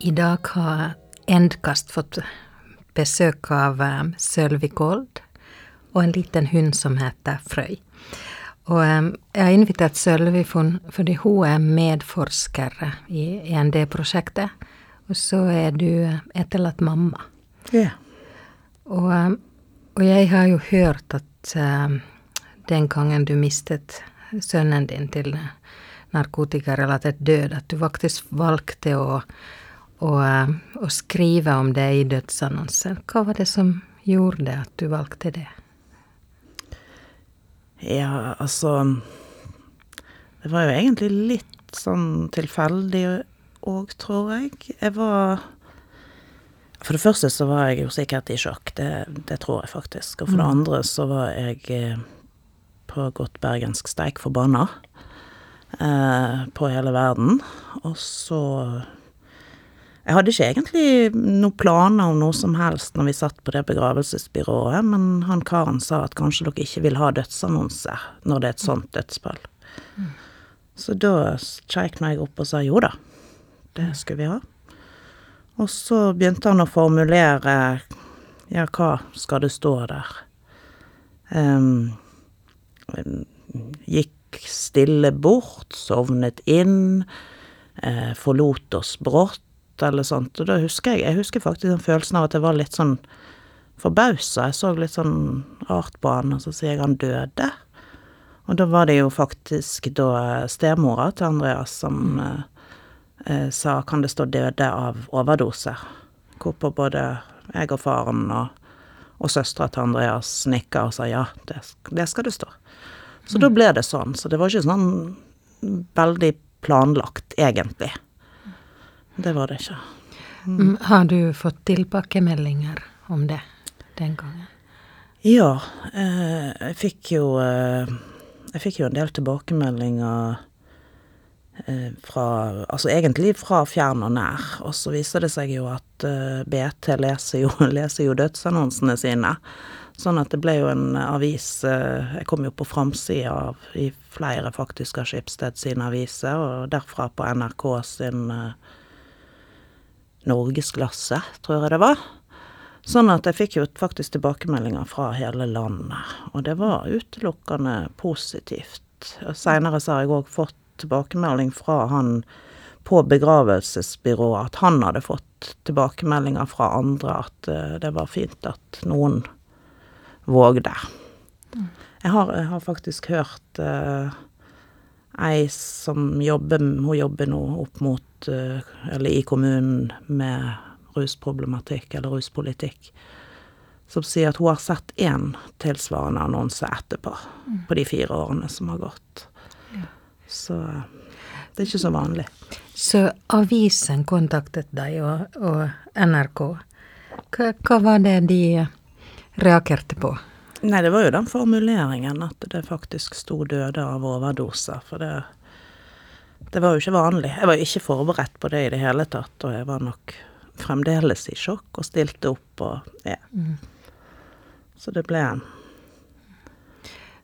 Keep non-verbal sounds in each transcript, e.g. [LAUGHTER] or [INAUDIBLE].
I dag har Endkast fått besøk av eh, Sølvi Gold og en liten hund som heter Frøy. Og jeg har invitert Sølvi fordi hun er medforsker i END-prosjektet. Og så er du etterlatt mamma. Ja. Og, og jeg har jo hørt at den gangen du mistet sønnen din til narkotikarelatert død, at du faktisk valgte å å, eh, skrive om det i dødsannonsen. Hva var det som gjorde at du valgte det? Ja, altså Det var jo egentlig litt sånn tilfeldig òg, tror jeg. Jeg var For det første så var jeg jo sikkert i sjokk, det, det tror jeg faktisk. Og for det mm. andre så var jeg eh, på godt bergensk steik forbanna eh, på hele verden. Og så jeg hadde ikke egentlig noen planer om noe som helst når vi satt på det begravelsesbyrået, men han karen sa at kanskje dere ikke vil ha dødsannonser når det er et sånt dødsfall. Så da kjeikna jeg opp og sa jo da, det skulle vi ha. Og så begynte han å formulere ja, hva skal det stå der? Um, gikk stille bort, sovnet inn, eh, forlot oss brått eller sånt. Og da husker jeg Jeg husker faktisk den følelsen av at jeg var litt sånn forbausa. Jeg så litt sånn rart på han, og så sier jeg han døde. Og da var det jo faktisk da stemora til Andreas som mm. eh, sa kan det stå døde av overdose. Hvorpå både jeg og faren og, og søstera til Andreas nikka og sa ja, det, det skal det stå. Så mm. da ble det sånn. Så det var ikke sånn veldig planlagt, egentlig. Det var det ikke. Mm. mm. Har du fått tilbakemeldinger om det den gangen? Ja, eh, jeg fikk jo eh, Jeg fikk jo en del tilbakemeldinger eh, fra Altså egentlig fra fjern og nær. Og så viser det seg jo at BT leser jo, [LAUGHS] leser jo dødsannonsene sine. Sånn at det ble jo en avis Jeg kom jo på framsida av i flere faktisk av Skipsted sine aviser, og derfra på NRK sin eh, norgesklasse, tror jeg det var. Sånn at jeg fikk jo faktisk tilbakemeldinger fra hele landet, og det var utelukkende positivt. Seinere så har jeg òg fått tilbakemelding fra han på begravelsesbyrået at han hadde fått tilbakemeldinger fra andre at uh, det var fint at noen vågde. Mm. Jeg har, jeg har faktisk hørt uh, ei som jobber Hun jobber nå opp mot eh, Eller i kommunen med rusproblematikk eller ruspolitikk. Som sier at hun har sett én tilsvarende annonse etterpå. Mm. På de fire årene som har gått. Ja. Så det er ikke så vanlig. Så avisen kontaktet deg, og, og NRK. Hva, hva var det de reagerte på? Nei, det var jo den formuleringen at det faktisk sto døde av overdoser. For det, det var jo ikke vanlig. Jeg var jo ikke forberedt på det i det hele tatt, og jeg var nok fremdeles i sjokk og stilte opp og ja. Mm. Så det ble en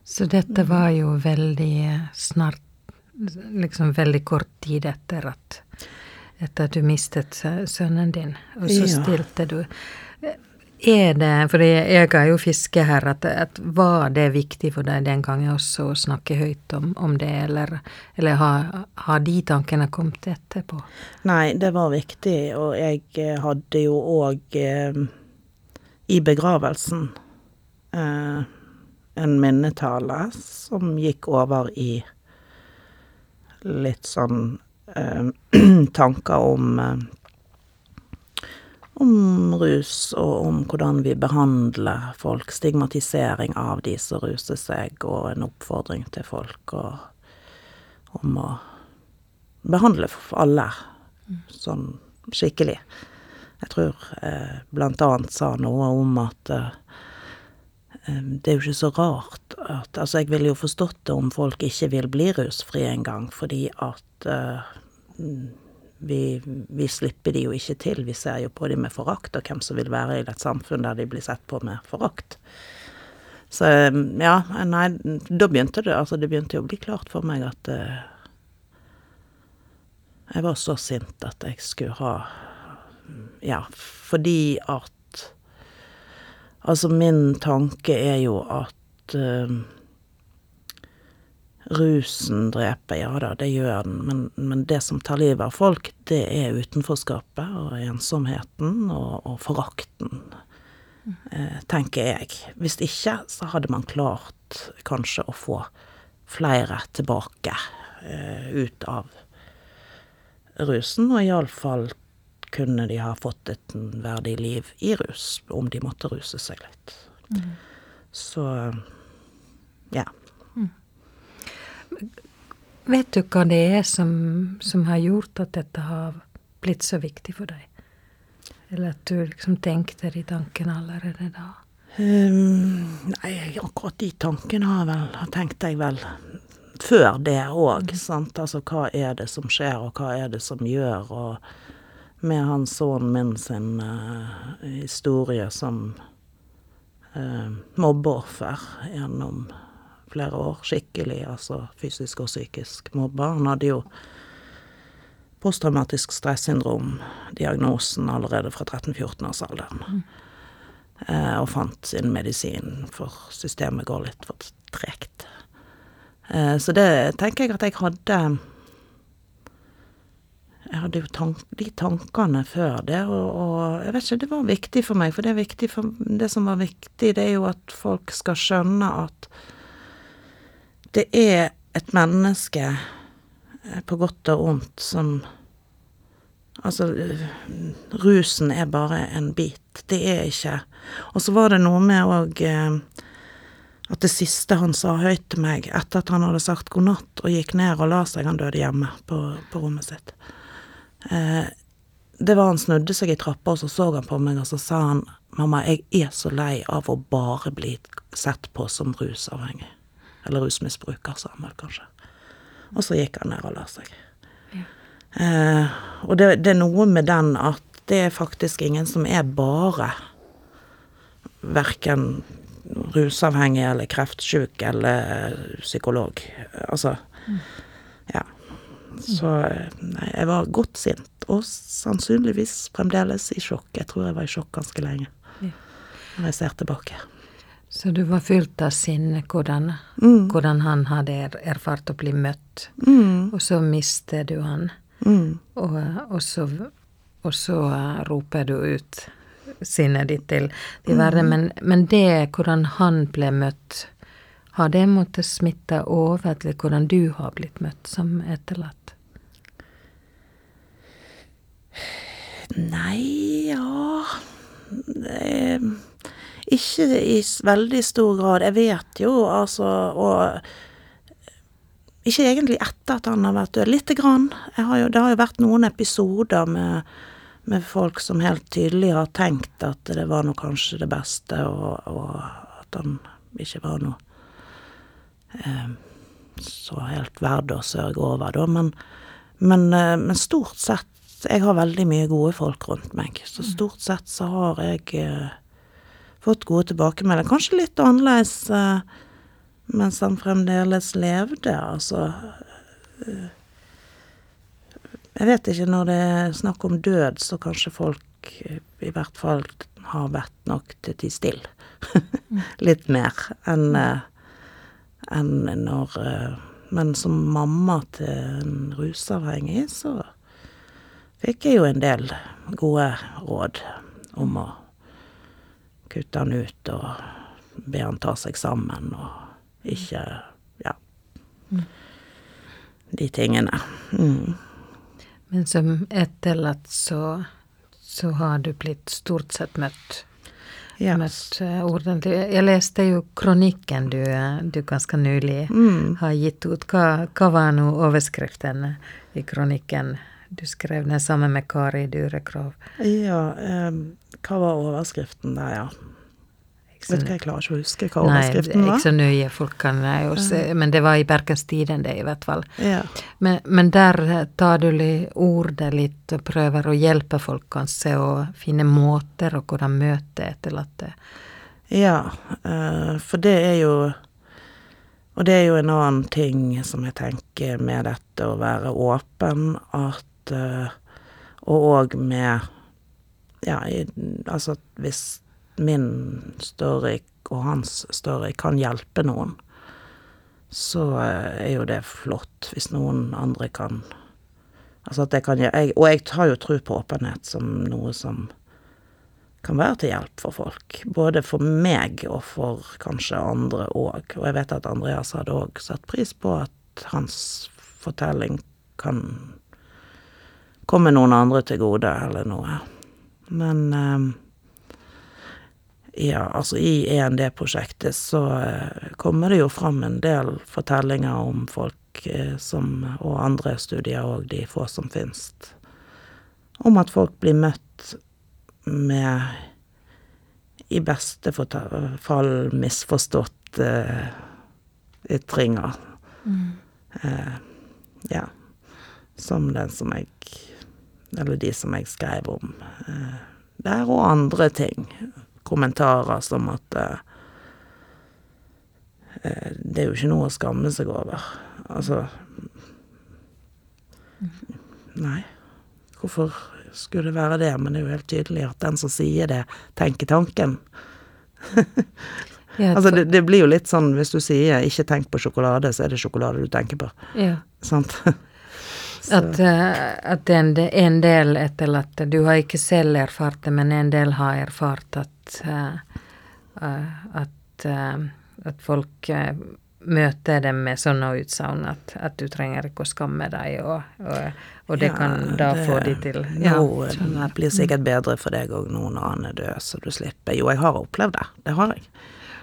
Så dette var jo veldig snart Liksom veldig kort tid etter at Etter at du mistet sønnen din, og så stilte du er det, for jeg er jo fisker her, at, at, var det viktig for deg den gangen også å snakke høyt om, om det, eller, eller har, har, de tankene kommet etterpå? Nei, det var viktig, og jeg eh, hadde jo òg eh, i begravelsen eh, en minnetale som gikk over i litt sånn eh, [CLEARS THROAT] tanker om eh, om rus og om hvordan vi behandler folk. Stigmatisering av de som ruser seg, og en oppfordring til folk og om å behandle alle sånn skikkelig. Jeg tror eh, blant annet sa noe om at eh, Det er jo ikke så rart at Altså, jeg ville jo forstått det om folk ikke vil bli rusfrie engang, fordi at uh, vi, vi, slipper de jo ikke til. Vi ser jo på de med forakt, og hvem som vil være i et samfunn der de blir sett på med forakt. Så ja, nei, da begynte det Altså, det begynte jo å bli klart for meg at uh, jeg var så sint at jeg skulle ha Ja, fordi at Altså, min tanke er jo at uh, rusen dreper, ja da, det gjør den, men, men, det som tar livet av folk, det er utenforskapet og ensomheten og, og forakten, eh, tenker jeg. Hvis ikke, så hadde man klart kanskje å få flere tilbake eh, ut av rusen, og iallfall kunne de ha fått et verdig liv i rus, om de måtte ruse seg litt. Mm. Så ja. Vet du hva det er som, som, har gjort at dette har blitt så viktig for deg? Eller at du liksom tenkte de tankene allerede da? Um, nei, akkurat de tankene har, vel, har tenkt jeg vel før det òg, mm. sant. Altså hva er det som skjer, og hva er det som gjør, og med han sønnen min sin uh, historie som uh, mobbeoffer gjennom flere år, skikkelig, altså fysisk og psykisk mobba. Han hadde jo posttraumatisk stressyndrom, diagnosen allerede fra 13-14-årsalderen. Mm. Uh, og fant sin medisin, for systemet går litt for tregt. Eh, så det tenker jeg at jeg hadde Jeg hadde jo tank, de tankene før det, og, og, jeg vet ikke, det var viktig for meg. For det er for Det som var viktig, det er jo at folk skal skjønne at det er et menneske, eh, på godt og vondt, som Altså, rusen er bare en bit. Det er ikke Og så var det noe med òg at det siste han sa høyt til meg etter at han hadde sagt god natt og gikk ned og la seg, han døde hjemme på, på rommet sitt, eh, det var han snudde seg i trappa, og så så han på meg, og så sa han mamma, jeg er så lei av å bare bli sett på som rusavhengig. Eller rusmisbruker, sa han vel kanskje. Og så gikk han ned og la seg. Ja. Eh, og det, det er noe med den at det er faktisk ingen som er bare verken rusavhengig eller kreftsjuk eller psykolog. Altså Ja. Så nei, jeg var godt sint, og sannsynligvis fremdeles i sjokk. Jeg tror jeg var i sjokk ganske lenge når jeg ser tilbake. Så du var fylt av sinne, hvordan, mm. hvordan han hadde erfart å bli møtt, mm. og så mister du han, mm. og, og, så, og så roper du ut sinnet ditt til, til verden. Mm. Men, men, det hvordan han ble møtt, har det måttet smitte over til hvordan du har blitt møtt som etterlatt? Nei, ja det, Ikke i veldig stor grad. Jeg vet jo, altså Og ikke egentlig etter at han har vært død. Lite grann. Har jo, det har jo vært noen episoder med med folk som helt tydelig har tenkt at det var nå kanskje det beste, og, og, at han ikke var noe eh, så helt verd å sørge over, da. Men, men, eh, men, stort sett Jeg har veldig mye gode folk rundt meg, så mm. stort sett så har jeg eh, fått gode tilbakemeldinger. Kanskje litt annerledes uh, mens han fremdeles levde, altså. Uh, jeg vet ikke, når det er snakk om død, så kanskje folk i hvert fall har vært nok til å tie stille. [LAUGHS] Litt mer enn uh, enn når Men som mamma til en rusavhengig, så fikk jeg jo en del gode råd om å kutte han ut og be han ta seg sammen og ikke Ja. Mm. De tingene. Mm. Men som etterlatt så, så har du blitt stort sett møtt. Yes. møtt uh, ordentlig. Jeg leste jo kronikken du, du ganske nylig mm. har gitt ut. Hva, hva var nå overskriften i kronikken? Du skrev den sammen med Kari Durekrov. Ja, um, hva var overskriften der, ja? Vet du hva, jeg klarer ikke å huske hva Nei, overskriften var. var. ikke så nøye. Folk kan jo se, men det var i Bergens Tidende, i hvert fall. Ja. Men, men der eh, tar du ordet litt og prøver å hjelpe folk kanskje å finne måter og hvordan møte etterlatte. Ja, eh, for det er jo Og det er jo en annen ting som jeg tenker med dette å være åpen, at eh, Og òg med Ja, altså hvis min story og hans story kan hjelpe noen, så eh, er jo det flott hvis noen andre kan Altså at det kan jeg, Og jeg har jo tro på åpenhet som noe som kan være til hjelp for folk. Både for meg og for kanskje andre òg. Og jeg vet at Andreas hadde òg satt pris på at hans fortelling kan komme noen andre til gode, eller noe. Men eh, ja, altså i END-prosjektet så eh, kommer det jo fram en del fortellinger om folk eh, som Og andre studier òg, de få som finnes. Om at folk blir møtt med i beste fall misforstått uh, ytringer. Eh, ja. Som den som jeg Eller de som jeg skrev om. Eh, der og andre ting. Kommentarer som at eh, eh, Det er jo ikke noe å skamme seg over. Altså Nei. Hvorfor skulle det være det? Men det er jo helt tydelig at den som sier det, tenker tanken. Ja, [LAUGHS] Altså, det, det blir jo litt sånn hvis du sier 'ikke tenk på sjokolade', så er det sjokolade du tenker på. ja. Sant? [LAUGHS] At, eh, at en, en del etterlatte Du har ikke selv erfart det, men en del har erfart at eh, eh, at, at folk møter dem med sånne utsagn at, at du trenger ikke å skamme deg, og, og, og det Ja, kan da det- få de til Ja, Nå skjønner. blir sikkert bedre for deg òg nå når han er død, så du slipper Jo, jeg har opplevd det. Det har jeg.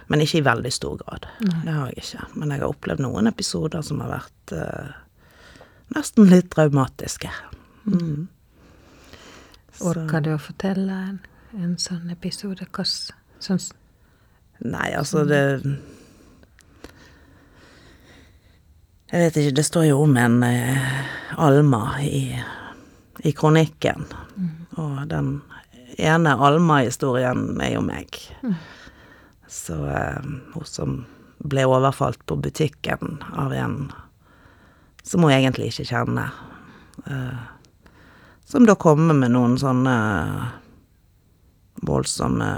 Men ikke i veldig stor grad. Det har jeg ikke. Men jeg har opplevd noen episoder som har vært eh, nesten litt traumatiske. Mm. Orker du å fortelle en, en sånn episode? Hva sånn Nei, altså det Jeg vet ikke, det står jo om en eh, Alma i, i kronikken. Og den ene Alma-historien er jo meg. Så eh, hun som ble overfalt på butikken av en som hun egentlig ikke kjenner. Eh, som da kommer med noen sånne voldsomme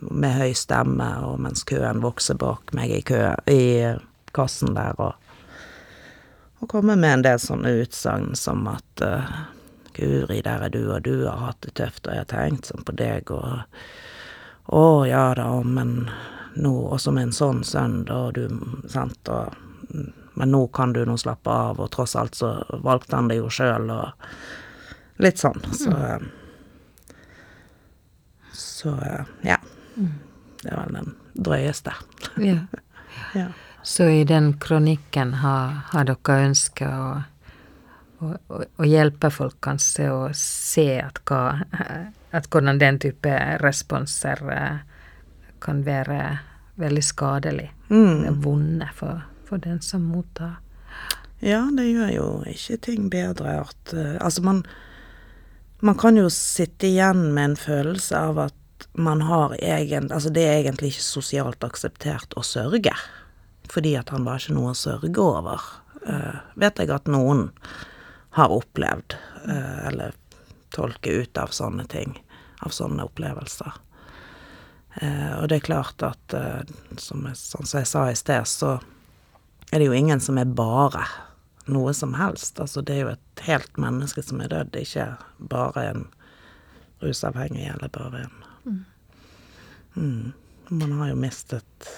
med høy stemme, og mens køen vokser bak meg i kø i kassen der, og, og kommer med en del sånne utsagn som at uh, Guri, der er du, og du har hatt det tøft, og jeg har tenkt sånn på deg, og Å ja da, men nå også med en sånn sønn, da, du Sant, og Men nå kan du nå slappe av, og tross alt så valgte han det jo sjøl, og litt sånn, så mm. så ja. Det var den drøyeste. ja. [LAUGHS] Ja. Så i den kronikken har, har dere ønska å, å, å, hjelpe folk kanskje å se at, hva, at hvordan den type responser eh, kan være veldig skadelig. Mm. Vonde for, for den som mottar. ja, det gjør jo ikke ting bedre at eh, Altså, man Man kan jo sitte igjen med en følelse av at man har egen Altså, det er egentlig ikke sosialt akseptert å sørge. Fordi at han var ikke noe å sørge over. Uh, vet jeg at noen har opplevd, uh, eller tolke ut av sånne ting. Av sånne opplevelser. Uh, og det er klart at, som jeg, sånn som jeg sa i sted, så er det jo ingen som er bare noe som helst. Altså, det er jo et helt menneske som er dødd, ikke bare en rusavhengig eller bare en mm. Man har jo mistet,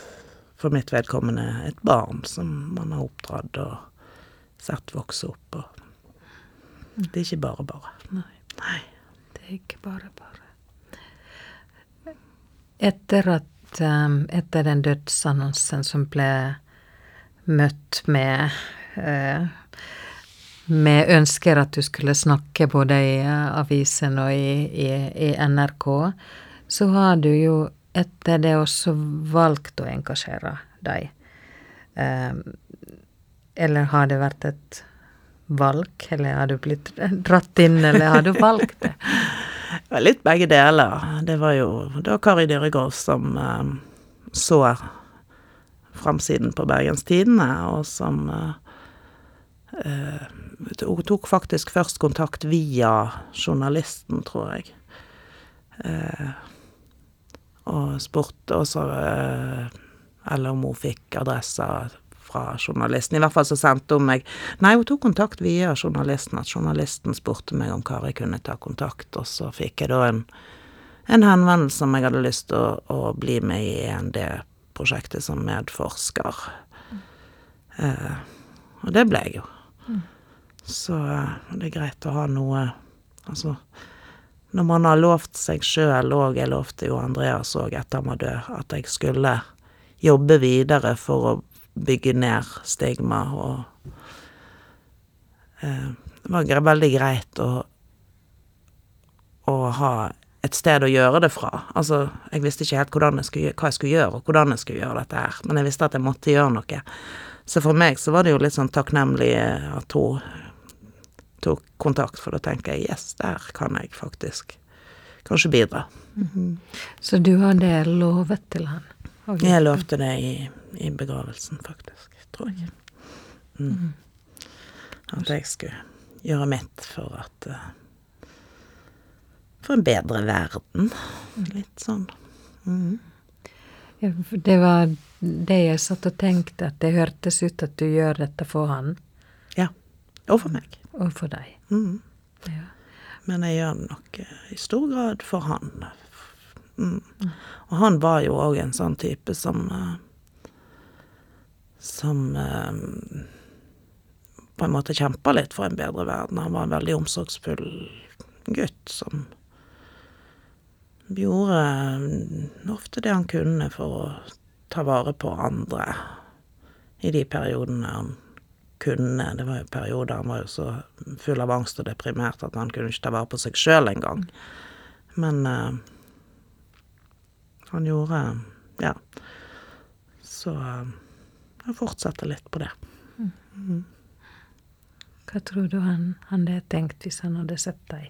for mitt vedkommende, et barn som man har oppdratt og sett vokse opp. Og det er ikke bare bare. Nei, Nei. det er ikke bare bare. Etter at um, Etter den dødsannonsen som ble møtt med eh, med ønsker at du skulle snakke både i eh, avisen og i, i, i NRK, så har du jo etter det også valgt å engasjere deg? Eh, eller har det vært et valg, eller har du blitt [LAUGHS] dratt inn, eller har du valgt det? [LAUGHS] Det var litt begge deler. Det var jo da Kari Dyregrov som så framsiden på Bergens Tidende, og som eh, eh, Hun tok faktisk først kontakt via journalisten, tror jeg. Eh, og spurte også Eller om hun fikk adressa fra journalisten. I hvert fall så sendte hun meg Nei, hun tok kontakt via journalisten. At journalisten spurte meg om Kari kunne ta kontakt, og så fikk jeg da en, en henvendelse om jeg hadde lyst til å, å bli med i END-prosjektet som medforsker. Eh, og det ble jeg jo. Så eh, det er greit å ha noe Altså når man har lovt seg sjøl, og jeg lovte jo Andreas òg etter han var død, at jeg skulle jobbe videre for å bygge ned stigma og eh, Det var veldig greit å å ha et sted å gjøre det fra. Altså, jeg visste ikke helt jeg skulle, hva jeg skulle gjøre, og hvordan jeg skulle gjøre dette her, men jeg visste at jeg måtte gjøre noe. Så for meg så var det jo litt sånn takknemlig eh, at hun tok kontakt, for da tenker jeg yes, der kan jeg faktisk kanskje bidra. Så du hadde lovet til han? Jeg lovte det i, i begravelsen, faktisk, tror jeg. Mm. At jeg skulle gjøre mitt for at eh, For en bedre verden. Litt sånn. Mm. Ja, Det var det jeg satt og tenkte, at det hørtes ut at du gjør dette for han Ja. Og for meg. og for deg. Mm. Ja. Men jeg gjør det nok eh, i stor grad for han. Mm. Og han var jo òg en sånn type som eh, Som eh, på en måte kjempa litt for en bedre verden. Han var en veldig omsorgsfull gutt som gjorde eh, ofte det han kunne for å ta vare på andre i de periodene han kunne. Det var jo perioder han var jo så full av angst og deprimert at han kunne ikke ta vare på seg sjøl engang. Men uh, han gjorde Ja. Så uh, jeg fortsetter litt på det. Hva tror du han han hadde tenkt hvis han hadde sett deg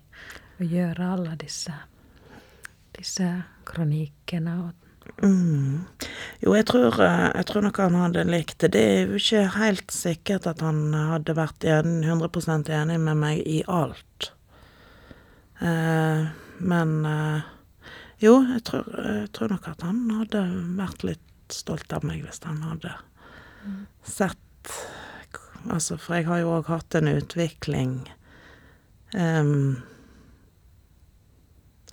og gjøre alle disse disse kronikkene og Mm. Jo, jeg tror, eh, jeg tror nok han hadde likt det. Det er jo ikke helt sikkert at han hadde vært 100% enig med meg i alt. Eh, men eh, jo, jeg tror, jeg tror nok at han hadde vært litt stolt av meg hvis han hadde sett Altså, for jeg har jo òg hatt en utvikling em,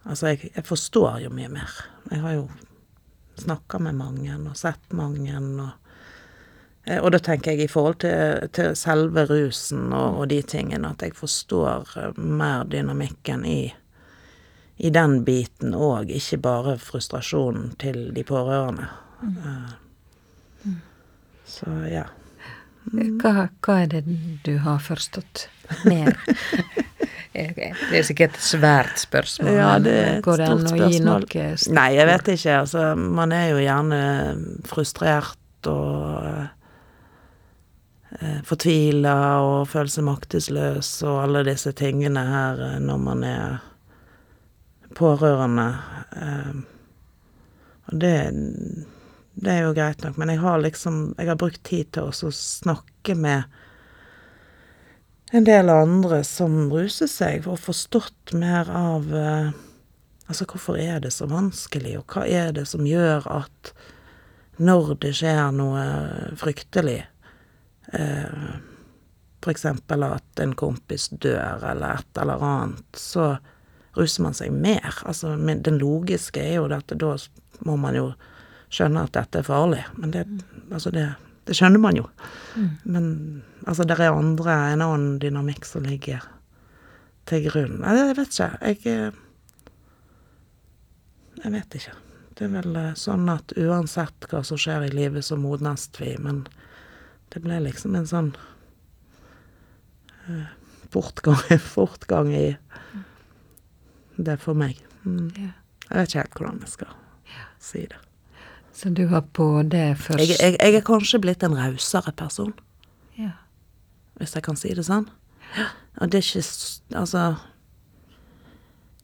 Altså, jeg, jeg forstår jo mye mer. Jeg har jo snakka med mange og sett mange og eh, Og da tenker jeg i forhold til, til selve rusen og, og de tingene, at jeg forstår eh, mer dynamikken i, i den biten òg, ikke bare frustrasjonen til de pårørende. Mm. Så ja. hva, hva er det du har forstått mer? [LAUGHS] det er sikkert et svært spørsmål. Ja, det er et går det an å gi noe? Nei, jeg vet ikke. Altså, man er jo gjerne frustrert og eh, fortvila og føler seg maktesløs og alle disse tingene her eh, når man er pårørende. Eh, og det, det er jo greit nok, men jeg har liksom Jeg har brukt tid til å snakke med en del andre som ruser seg, og forstått mer av eh, Altså, hvorfor er det så vanskelig, og hva er det som gjør at når det skjer noe fryktelig, eh, eksempel at en kompis dør eller et eller annet, så ruser man seg mer. Altså, den logiske er jo at da må man jo skjønne at dette er farlig. Men det, altså det, det skjønner man jo. Men altså, det er andre, en annen dynamikk som ligger til grunn. Jeg vet ikke. Jeg eh, Jeg vet ikke. Det er vel eh, sånn at uansett hva som skjer i livet, så modnes vi, men det ble liksom en sånn uh, fortgang, [LAUGHS] fortgang i det for meg. Mm. Ja. Jeg vet ikke helt hvordan jeg skal si det. Så du var på det først? Jeg, jeg, jeg er kanskje blitt en rausere person, Ja. Hvis jeg kan si det sånn. Og det er ikke Altså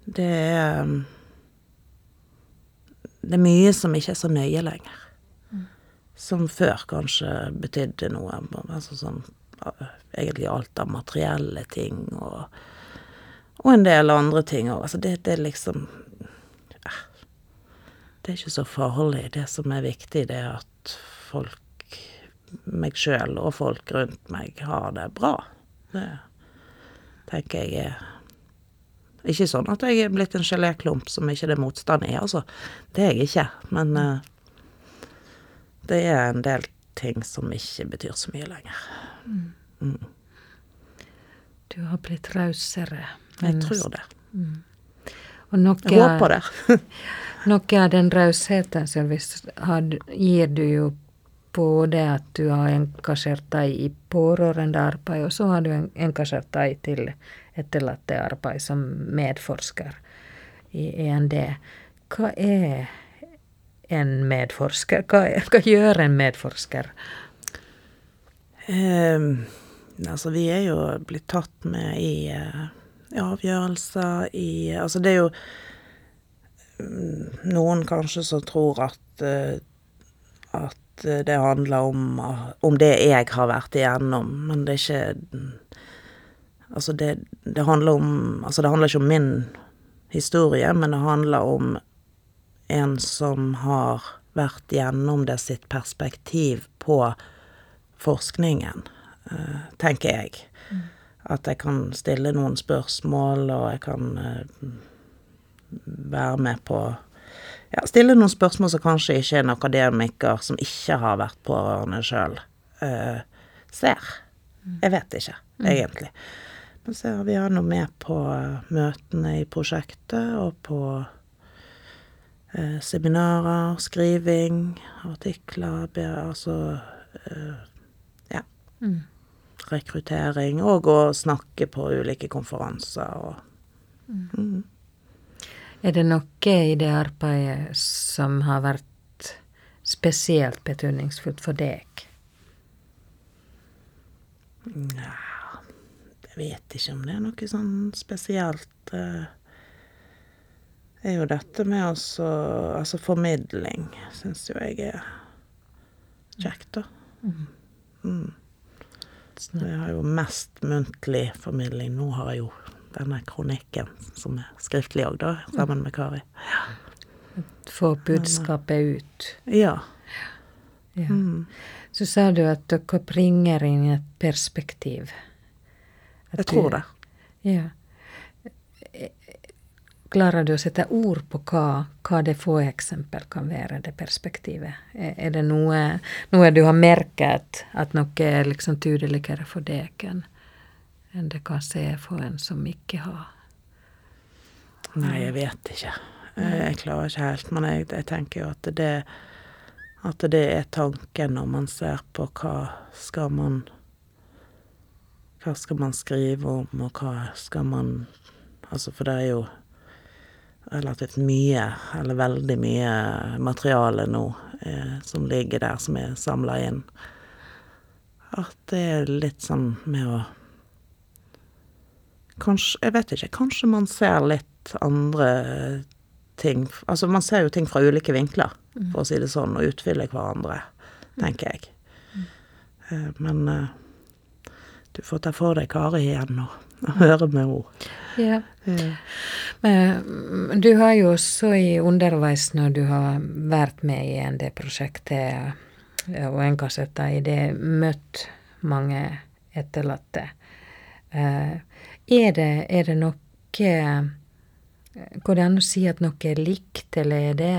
Det er um, Det er mye som ikke er så nøye lenger. Som før kanskje betydde noe. Altså sånn uh, Egentlig alt av materielle ting og Og en del andre ting òg. Altså det, det er liksom eh, Det er ikke så farlig. Det som er viktig, det er at folk meg sjøl og folk rundt meg har det bra. Det tenker jeg er Ikke sånn at jeg er blitt en geléklump som ikke det motstand er, altså. Det er jeg ikke. Men uh, det er en del ting som ikke betyr så mye lenger. Du har blitt rausere. Jeg tror det. Og noe, Jeg håper det. [LAUGHS] noe av den rausheten som har, gir du jo både at du har engasjert deg i pårørendearbeid, og så har du engasjert deg til etterlattearbeid som medforsker i END. Hva er en medforsker? Hva, hva gjør en medforsker? Um, altså, vi er jo blitt tatt med i, eh, i avgjørelser i Altså, det er jo mm, noen kanskje som tror at eh, at eh, det handler om, ah, om det jeg har vært igjennom, men det er ikke mm, Altså, det, det handler om Altså, det handler ikke om min historie, men det handler om en som har vært gjennom det sitt perspektiv på forskningen, eh, tenker jeg. At jeg kan stille noen spørsmål, og jeg kan eh, være med på ja, Stille noen spørsmål som kanskje ikke en akademiker som ikke har vært pårørende sjøl, ser. Jeg vet ikke, egentlig. Men så vi har noe med på eh, møtene i prosjektet, og på eh, seminarer, skriving, artikler, altså eh, ja. Rekruttering, og å snakke på ulike konferanser og mm. Er det noe i det arbeidet som har vært spesielt betydningsfullt for deg? Nja Jeg vet ikke om det er noe sånn spesielt. Det er jo dette med også Altså formidling syns jo jeg er kjekt, da. Mm. Mm. jeg har jo mest muntlig formidling. Nå har jeg jo denne kronikken som er skriftlig òg, da, sammen med Kari. Få budskapet ut? Ja. Ja. Mm. Så sa du at dere bringer inn et perspektiv. At Jeg tror du- det. Ja. Klarer du å sette ord på hva, hva det få eksempel kan være, det perspektivet? Er det noe, noe du har merket at noe er liksom tydeligere for deg enn det kanskje er for en som ikke har? Nei, jeg vet ikke. Jeg, jeg klarer ikke helt, men jeg, jeg tenker jo at det At det er tanken når man ser på hva skal man Hva skal man skrive om, og hva skal man Altså, for det er jo relativt mye, eller veldig mye, materiale nå eh, som ligger der, som er samla inn. At det er litt sånn med å Kanskje Jeg vet ikke. Kanskje man ser litt andre ting Altså, man ser jo ting fra ulike vinkler, for å si det sånn, og utfyller hverandre, tenker jeg. Eh, Men eh, du får ta for deg Kari igjen og, og høre med henne. Ja. Men mm, du har jo også i underveis når du har vært med i ND-prosjektet eh, og engasjert deg i det, møtt mange etterlatte. Eh, Er det, er det noe Går det an å si at noe er likt, eller er det,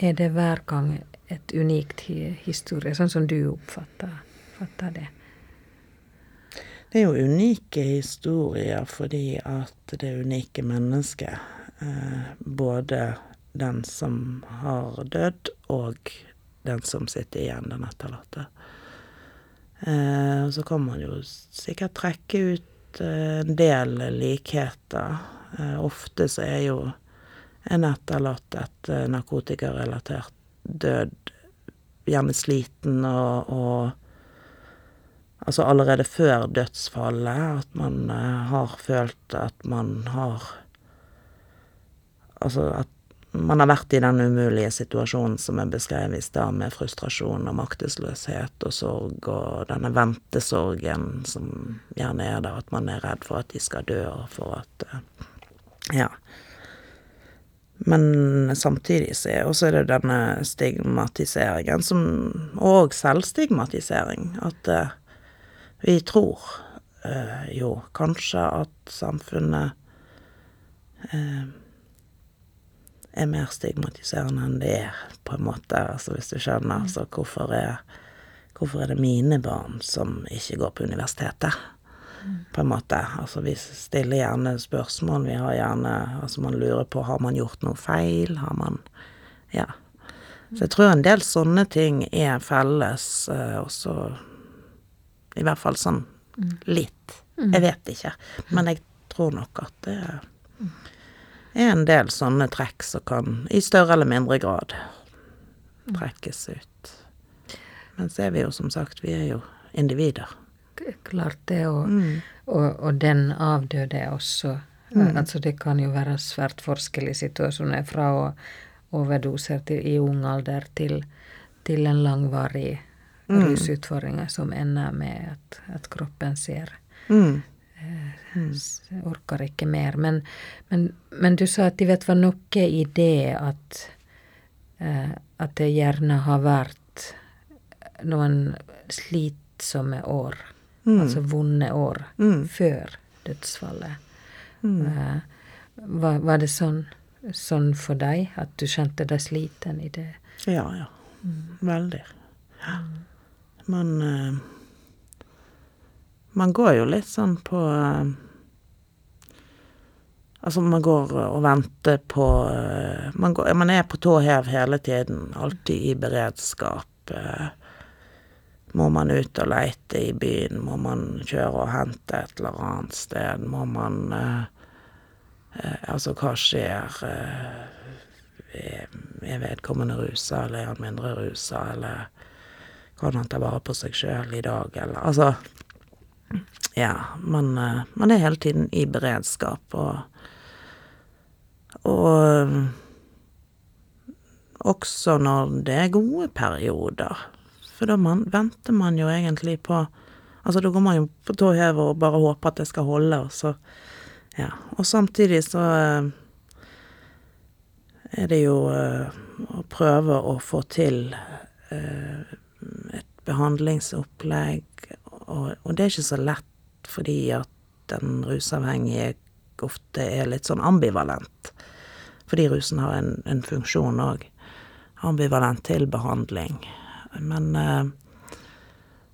er det hver gang et unikt historie, sånn som du oppfatter, oppfatter det? Det er jo unike historier fordi at det er unike mennesker. Eh, både den som har dødd, og den som sitter igjen, den etterlatte. Eh, så kan man jo sikkert trekke ut eh, en del likheter. Eh, ofte så er jo en etterlatt etter narkotikarelatert død, gjerne sliten og, og Altså allerede før dødsfallet, at man har følt at man har Altså at man har vært i den umulige situasjonen som er beskrevet i stad, med frustrasjon og maktesløshet og sorg, og denne ventesorgen som gjerne er der, at man er redd for at de skal dø, og for at Ja. Men samtidig så er også det denne stigmatiseringen som Og selvstigmatisering. At vi tror jo kanskje at samfunnet er mer stigmatiserende enn det er, på en måte, altså hvis du skjønner. Altså hvorfor er hvorfor er det mine barn som ikke går på universitetet? På en måte. Altså vi stiller gjerne spørsmål, vi har gjerne Altså man lurer på har man gjort noe feil, har man Ja. Så jeg tror en del sånne ting er felles, eh, også I hvert fall sånn litt. Jeg vet ikke, men jeg tror nok at det er en del sånne trekk som kan, i større eller mindre grad, trekkes ut. Men så er vi jo som sagt, vi er jo individer. Klart det, og, og, og den avdøde er også Altså det kan jo være svært forskjellige situasjoner fra å overdose til, i ung alder til, til en langvarig rusutfordring som ender med at, at kroppen ser Mm. Orker ikke mer. Men, men, men du sa at det vet var noe i det at eh, at det gjerne har vært noen slitsomme år, altså vonde år, før dødsfallet. Eh, var, var det sånn, sånn for deg, at du kjente deg sliten i det? Ja, ja. Veldig. Ja. Man Man går jo litt sånn på Altså, man går og venter på man, går, man er på tå hev hele tiden, alltid i beredskap. Må man ut og leite i byen, må man kjøre og hente et eller annet sted, må man Altså, hva skjer? Er vedkommende rusa, eller er han mindre rusa, eller kan han ta vare på seg sjøl i dag, eller Altså, ja, man man er hele tiden i beredskap, og og også når det er gode perioder, for da man venter man jo egentlig på Altså, da går man jo på tå hev og bare håper at det skal holde, og så Ja. Og samtidig så er det jo å prøve å få til et behandlingsopplegg, og og det er ikke så lett fordi at den rusavhengige ofte er litt sånn ambivalent. Fordi rusen har en en funksjon òg. Ambivalent til behandling. Men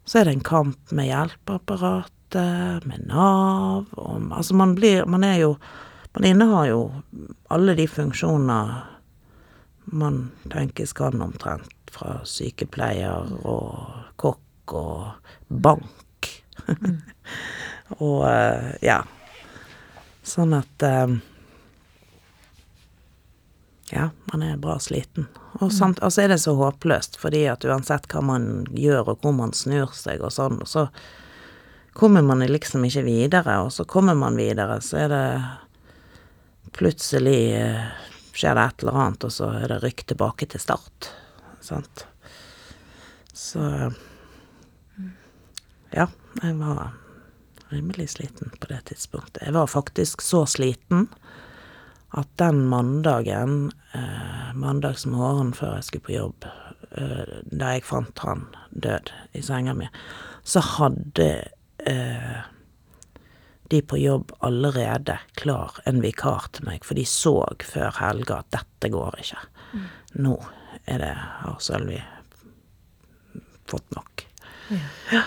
så er det en kamp med hjelpeapparatet, med Nav, om, Altså, man blir Man er jo Man innehar jo alle de funksjoner man tenkes kan omtrent, fra sykepleier og kokk og bank. [LAUGHS] Og, ja. Sånn at Ja, man er bra sliten. Og så altså så er det så håpløst, fordi at uansett hva man gjør og hvor man snur seg og sånn, så kommer man liksom ikke videre, og så kommer man videre, så er det Plutselig skjer det et eller annet, og så er det rykk tilbake til start. Sant. Så Ja, jeg var rimelig sliten på det tidspunktet. Jeg var faktisk så sliten at den mandagen, mandagsmorgenen før jeg skulle på jobb, da jeg fant han død i senga mi, så hadde de på jobb allerede klar en vikar til meg, for de så før helga at dette går ikke. Nå er det har Sølvi fått nok. Ja.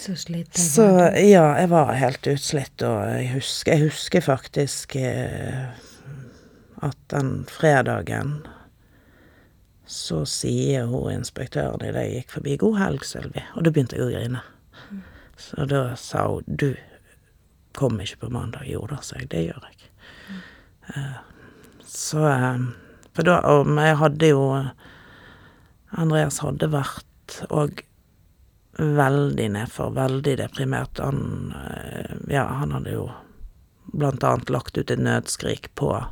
Så slitt. Så ja, jeg var helt utslitt, og jeg husker jeg husker faktisk at den fredagen så sier hun inspektøren idet jeg gikk forbi 'God helg, Sølvi', og da begynte jeg å grine. Så da sa hun 'Du kom ikke på mandag?' 'Jo da', sa jeg, 'det gjør jeg'. Så eh, For da Og jeg hadde jo Andreas hadde vært òg veldig nedfor, veldig deprimert. Han eh, Ja, han hadde jo blant annet lagt ut et nødskrik på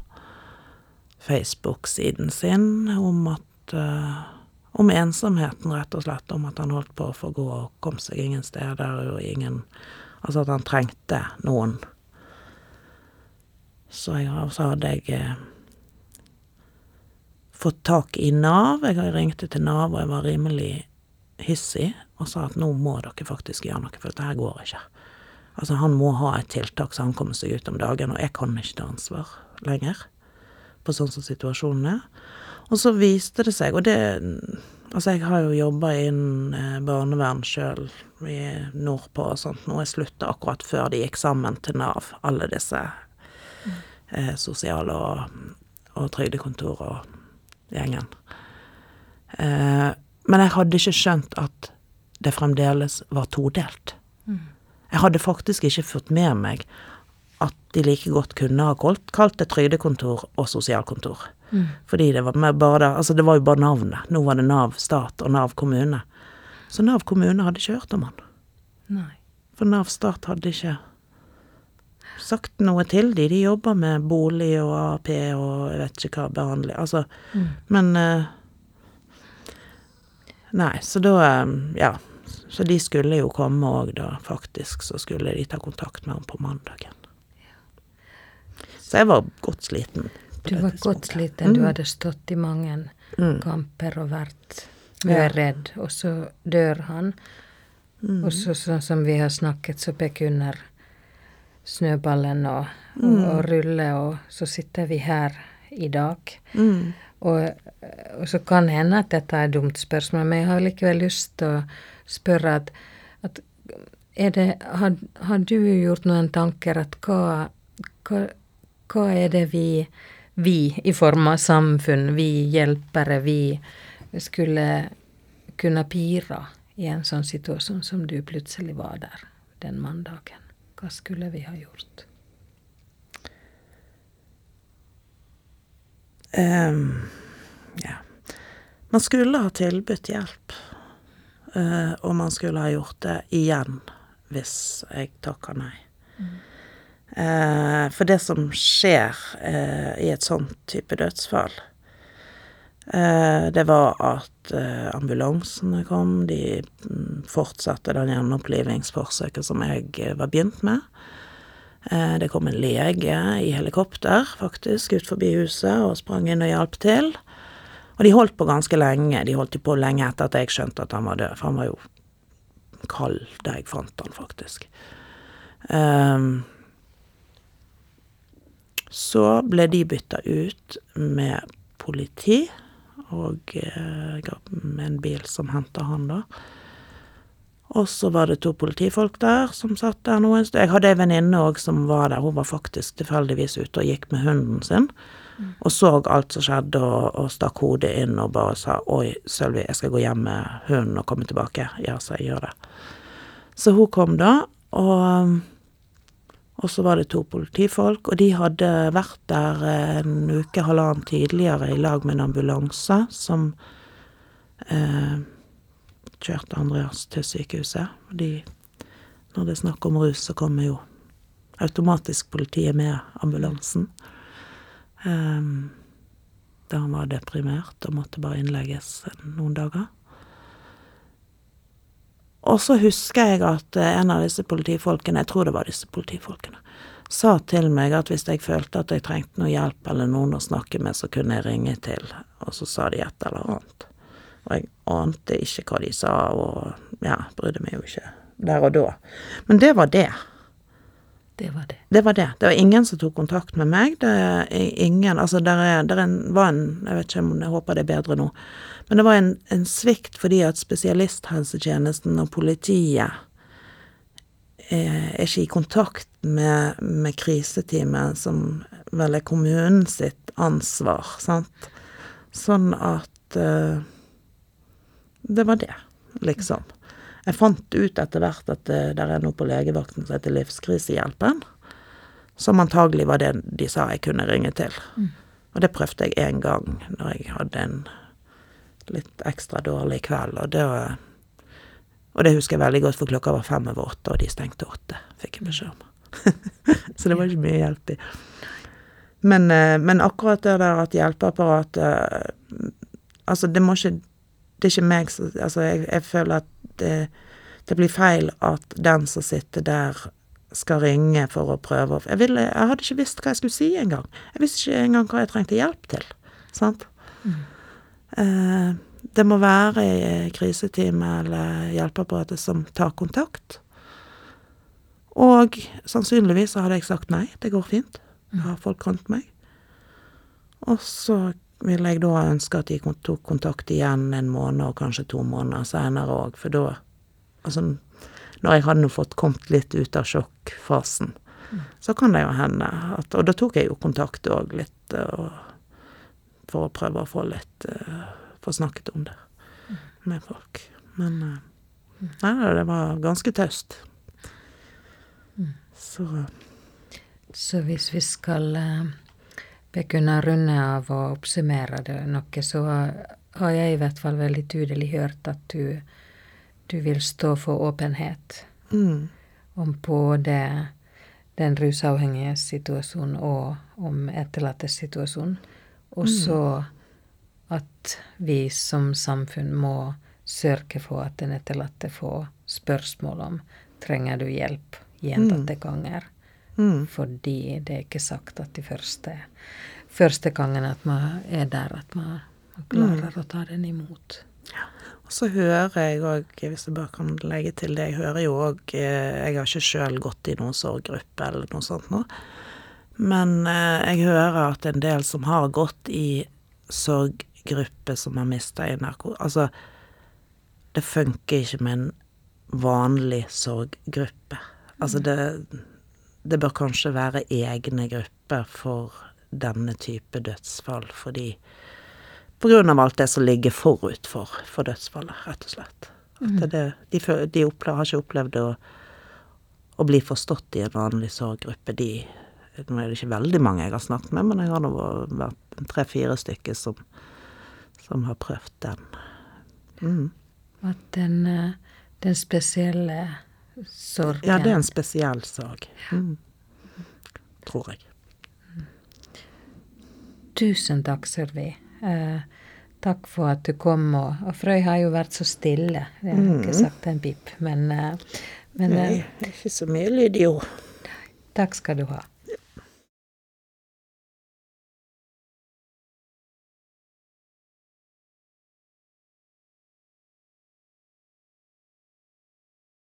Facebook-siden sin om at uh, Om ensomheten, rett og slett. Om at han holdt på å få gå og kom seg ingen steder og ingen Altså at han trengte noen. Så, jeg, så hadde jeg uh, fått tak i Nav. Jeg ringte til Nav, og jeg var rimelig hissig og sa at nå må dere faktisk gjøre noe, for dette her går ikke. Altså, han må ha et tiltak så han kommer seg ut om dagen, og jeg kan ikke ta ansvar lenger på sånn som situasjonen er. Og så viste det seg, og det Altså, jeg har jo jobba innen eh, barnevern sjøl nordpå og sånt, nå jeg slutta akkurat før de gikk sammen til Nav, alle disse eh, sosiale og, og trygdekontor og gjengen. Eh, men jeg hadde ikke skjønt at det fremdeles var todelt. Mm. Jeg hadde faktisk ikke fått med meg at de like godt kunne ha kalt det trygdekontor og sosialkontor. Mm. Fordi det var bare altså det var jo bare navnet. Nå var det Nav stat og Nav kommune. Så Nav kommune hadde ikke hørt om han. Nei. For Nav stat hadde ikke sagt noe til de. De jobber med bolig og AAP og jeg vet ikke hva behandling Altså, mm. men uh, Nei, så da uh, Ja. Så de skulle jo komme òg, da, faktisk. Så skulle de ta kontakt med ham på mandagen. Så jeg var godt sliten. Du var godt sliten. Du mm. hadde stått i mange mm. kamper og vært mye redd, og så dør han. Mm. Og så, sånn som vi har snakket, så under snøballen og, og, mm. og rulle, og så sitter vi her i dag. Mm. Og, og, så kan hende at dette er et dumt spørsmål, men jeg har likevel lyst til å spørre at, at det, har, har, du gjort noen tanker at hva, hva hva er det vi, vi i form av samfunn, vi hjelpere, vi skulle kunne pira i en sånn situasjon som du plutselig var der den mandagen? Hva skulle vi ha gjort? Um, ja. Man skulle ha tilbudt hjelp. Uh, og man skulle ha gjort det igjen hvis jeg takka nei. Mm. Eh, for det som skjer eh, i et sånt type dødsfall, eh, det var at eh, ambulansene kom, de mm, fortsatte den gjenopplivningsforsøket som jeg eh, var begynt med. Eh, det kom en lege i helikopter, faktisk, ut forbi huset og sprang inn og hjalp til. Og de holdt på ganske lenge. De holdt på lenge etter at jeg skjønte at han var død, for han var jo kald da jeg fant han, faktisk. Um, så ble de bytta ut med politi, og eh, med en bil som henta han, da. Og så var det to politifolk der som satt der noen stund. Jeg hadde ei venninne òg som var der, hun var faktisk tilfeldigvis ute og gikk med hunden sin. Og så alt som skjedde, og, og stakk hodet inn og bare sa 'Oi, Sølvi, jeg skal gå hjem med hunden og komme tilbake'. Ja, så jeg gjør det. Så hun kom da, og og så var det to politifolk, og de hadde vært der en uke, halvannen tidligere i lag med en ambulanse som eh, kjørte Andreas til sykehuset. De, når det er snakk om rus, så kommer jo automatisk politiet med ambulansen. Eh, da han var deprimert og måtte bare innlegges noen dager. Og så husker jeg at eh, en av disse politifolkene, jeg tror det var disse politifolkene, sa til meg at hvis jeg følte at jeg trengte noe hjelp eller noen å snakke med, så kunne jeg ringe til, og så sa de et eller annet. Og jeg ante ikke hva de sa, og ja, brydde meg jo ikke der og da. Men det var det. Det var det. Det var det. Det var ingen som tok kontakt med meg. Det er ingen Altså, der, er, der var en Jeg vet ikke om jeg håper det er bedre nå. Men det var en, en svikt fordi at spesialisthelsetjenesten og politiet er, er ikke i kontakt med, med kriseteamet, som vel er kommunen sitt ansvar, sant. Sånn at uh, Det var det, liksom. Jeg fant ut etter hvert at det der er noe på legevakten som heter Livskrisehjelpen. Som antagelig var det de sa jeg kunne ringe til. Mm. Og det prøvde jeg én gang når jeg hadde en litt ekstra dårlig kveld, og det Og det husker jeg veldig godt, for klokka var fem over åtte, og de stengte åtte, fikk jeg beskjed om. [LAUGHS] Så det var ikke mye hjelp i. Men, eh, men akkurat det der at hjelpeapparatet Altså, det må ikke Det er ikke meg som Altså, jeg, jeg føler at det, det blir feil at den som sitter der, skal ringe for å prøve å Jeg ville Jeg hadde ikke visst hva jeg skulle si engang. Jeg visste ikke engang hva jeg trengte hjelp til. Sant? Eh, det må være i kriseteamet eller hjelpeapparatet som tar kontakt. Og sannsynligvis så hadde jeg sagt nei, det går fint. Jeg har folk rundt meg. Og så ville jeg da ønske at de tok kontakt igjen en måned og kanskje to måneder seinere òg, for da Altså, når jeg hadde nå fått kommet litt ut av sjokkfasen, så kan det jo hende at Og da tok jeg jo kontakt òg litt, og, for å prøve å få litt uh, Få snakket om det med folk. Men uh, nei, det var ganske taust. Så Så hvis vi skal eh, begynne å runde av og oppsummere det. Noe, så har jeg i hvert fall veldig tydelig hørt at du, du vil stå for åpenhet mm, om både den rusavhengige situasjonen og om etterlattes situasjon. Og så at vi som samfunn må sørge for at den etterlatte får spørsmål om trenger du hjelp gjentatte ganger. Mm, Fordi det er ikke sagt at de første, første gangen at man er der, at man, man klarer å ta den imot. Og så hører jeg òg, hvis jeg bare kan legge til det, jeg hører jo òg Jeg har ikke sjøl gått i noen sorggruppe eller noe sånt nå, men eh, jeg hører at en del som har gått i sorggruppe som har mista i narko... Altså, det funker ikke med en vanlig sorggruppe. Altså, det, det bør kanskje være egne grupper for denne type dødsfall, fordi på grunn av alt det som ligger forut for, for dødsfallet, rett og slett. At det, er de de opplever, har ikke opplevd å, å bli forstått i en vanlig sorggruppe. De, nå er det ikke veldig mange jeg har snakket med, men jeg har nå vært tre-fire stykker som, som har prøvd den. Mm. At den, eh, den spesielle sorgen Ja, det er en spesiell sorg. Mm. Tror jeg. Tusen takk, Sørvi. Eh, takk for at du kom. Og, og Frøy har jo vært så stille. Jeg har ikke sagt en pip. Men, eh, men eh, Nei, ikke så mye lyd ord. takk skal du ha.